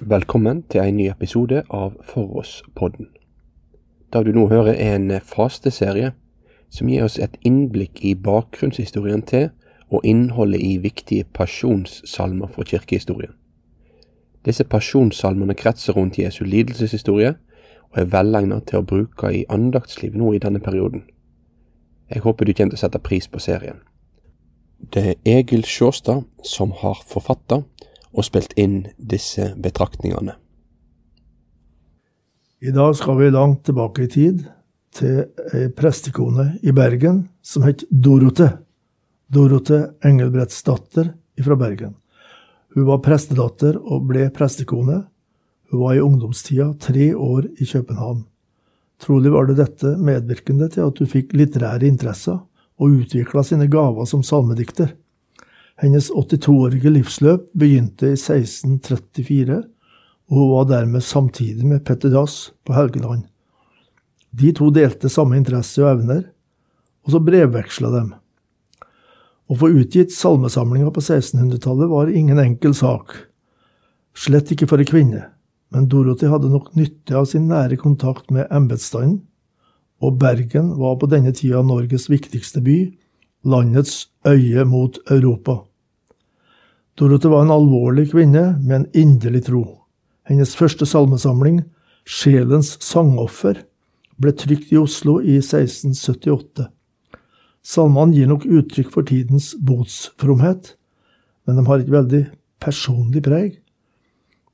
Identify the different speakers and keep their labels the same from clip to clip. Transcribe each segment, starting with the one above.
Speaker 1: Velkommen til en ny episode av For oss-podden. Det du nå hører er en fasteserie som gir oss et innblikk i bakgrunnshistorien til og innholdet i viktige pasjonssalmer fra kirkehistorien. Disse pasjonssalmene kretser rundt Jesu lidelseshistorie og er velegnet til å bruke i andaktsliv nå i denne perioden. Jeg håper du kommer til å sette pris på serien. Det er Egil Sjåstad som har forfatta og spilt inn disse betraktningene.
Speaker 2: I dag skal vi langt tilbake i tid, til ei prestekone i Bergen som het Dorote. Dorote Engelbrettsdatter fra Bergen. Hun var prestedatter og ble prestekone. Hun var i ungdomstida tre år i København. Trolig var det dette medvirkende til at hun fikk litterære interesser og utvikla sine gaver som salmedikter. Hennes 82-årige livsløp begynte i 1634, og hun var dermed samtidig med Petter Dass på Helgeland. De to delte samme interesse og evner, og så brevveksla dem. Å få utgitt salmesamlinga på 1600-tallet var ingen enkel sak, slett ikke for ei kvinne, men Dorothy hadde nok nytte av sin nære kontakt med embetsstanden, og Bergen var på denne tida Norges viktigste by, landets øye mot Europa. Dorothe var en alvorlig kvinne med en inderlig tro. Hennes første salmesamling, Sjelens sangoffer, ble trykt i Oslo i 1678. Salmene gir nok uttrykk for tidens botsfromhet, men de har et veldig personlig preg.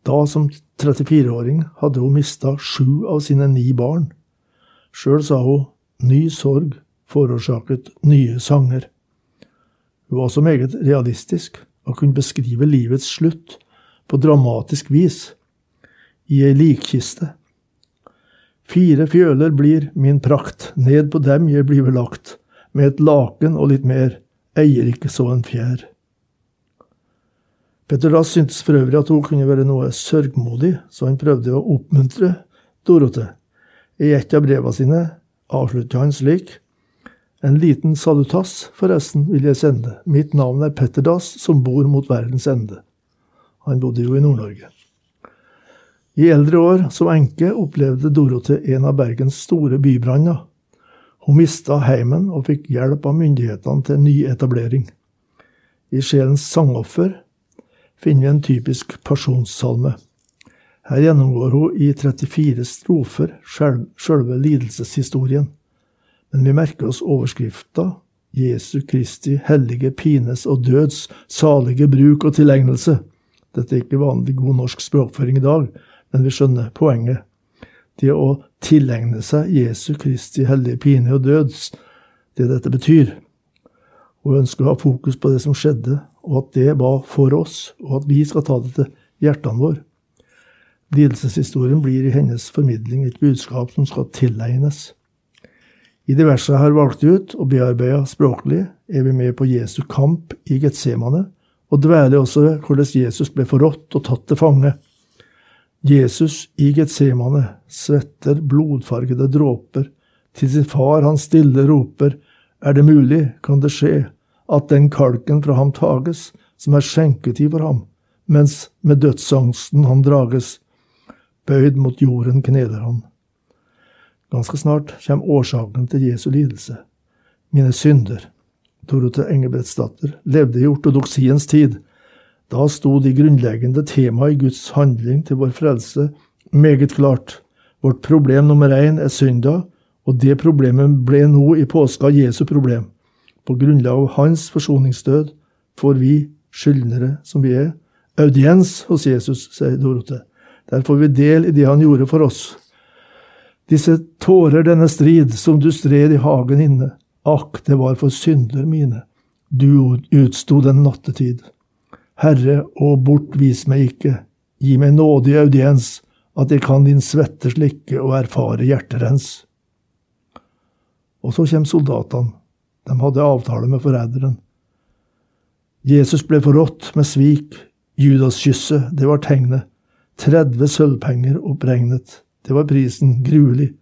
Speaker 2: Da, som 34-åring, hadde hun mista sju av sine ni barn. Sjøl sa hun ny sorg forårsaket nye sanger. Hun var også meget realistisk og kunne beskrive livets slutt på dramatisk vis, i ei likkiste. Fire fjøler blir min prakt, ned på dem jeg blir lagt, med et laken og litt mer, eier ikke så en fjær. Petter Dass syntes for øvrig at hun kunne være noe sørgmodig, så han prøvde å oppmuntre Dorote. I et av brevene sine avsluttet han slik. En liten salutass, forresten, vil jeg sende. Mitt navn er Petter Dass, som bor mot verdens ende. Han bodde jo i Nord-Norge. I eldre år, som enke, opplevde Dorothe en av Bergens store bybranner. Hun mista heimen og fikk hjelp av myndighetene til nyetablering. I Sjelens sangoffer finner vi en typisk pasjonssalme. Her gjennomgår hun i 34 strofer sjølve lidelseshistorien men vi merker oss overskrifta Jesu Kristi hellige pines og døds salige bruk og tilegnelse. Dette er ikke vanlig god norsk språkføring i dag, men vi skjønner poenget. Det å tilegne seg Jesu Kristi hellige pine og døds, det dette betyr. Hun ønsker å ha fokus på det som skjedde, og at det var for oss, og at vi skal ta det til hjertene våre. Lidelseshistorien blir i hennes formidling et budskap som skal tilegnes. I de versene jeg har valgt ut og bearbeida språklig, er vi med på Jesu kamp i Getsemane, og dveler også ved hvordan Jesus ble forrådt og tatt til fange. Jesus i Getsemane svetter blodfargede dråper. Til sin far han stille roper, er det mulig, kan det skje, at den kalken fra ham tages, som er skjenketid for ham, mens med dødsangsten han drages. Bøyd mot jorden kneler han. Ganske snart kommer årsaken til Jesu lidelse. Mine synder. Dorothe Engebrettsdatter levde i ortodoksiens tid. Da sto de grunnleggende tema i Guds handling til vår frelse meget klart. Vårt problem nummer én er synda, og det problemet ble nå i påska Jesu problem. På grunnlag av hans forsoningsdød får vi, skyldnere som vi er, audiens hos Jesus, sier Dorothe. Der får vi del i det han gjorde for oss. Disse tårer, denne strid, som du stred i hagen inne, akk, det var for synder mine. Du utsto den nattetid. Herre, å bortvis meg ikke, gi meg nådig audiens, at jeg kan din svette slikke og erfare hjerterens. Og så kommer soldatene. De hadde avtale med forræderen. Jesus ble forrådt med svik. Judaskysset, det var tegnet. 30 sølvpenger oppregnet. Det var prisen, gruelig.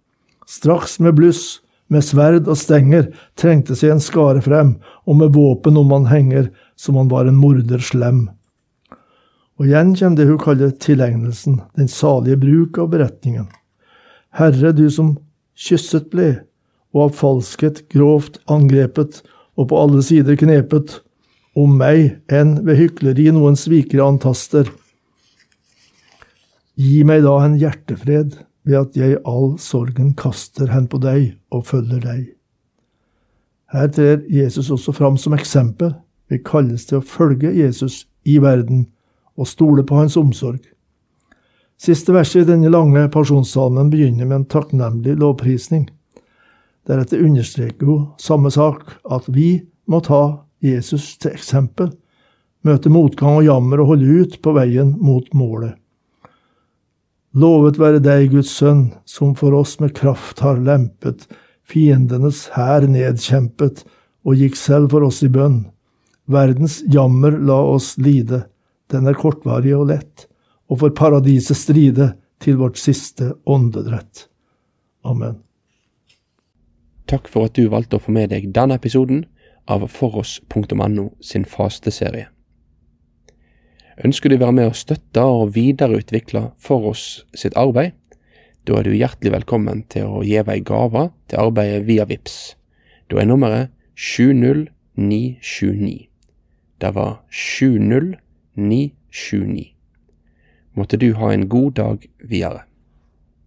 Speaker 2: Straks med bluss, med sverd og stenger, trengte seg en skare frem, og med våpen om han henger, som han var en morder slem. Og igjen kommer det hun kaller tilegnelsen, den salige bruk av beretningen. Herre, du som kysset ble, og av falskhet grovt angrepet og på alle sider knepet, om meg enn ved hykleri noen svikere antaster. Gi meg da en hjertefred ved at jeg all sorgen kaster hen på deg og følger deg. Her trer Jesus også fram som eksempel. Vi kalles til å følge Jesus i verden og stole på hans omsorg. Siste verset i denne lange pasjonssalmen begynner med en takknemlig lovprisning. Deretter understreker hun samme sak, at vi må ta Jesus til eksempel, møte motgang og jammer og holde ut på veien mot målet. Lovet være deg, Guds sønn, som for oss med kraft har lempet, fiendenes hær nedkjempet og gikk selv for oss i bønn. Verdens jammer la oss lide, den er kortvarig og lett, og for paradiset stride til vårt siste åndedrett. Amen.
Speaker 1: Takk for at du valgte å få med deg denne episoden av foross.no sin fasteserie. Ønsker du å være med å støtte og videreutvikle for oss sitt arbeid? Da er du hjertelig velkommen til å gi ei gave til arbeidet via VIPS. Da er nummeret 70929. Det var 70929. Måtte du ha en god dag videre.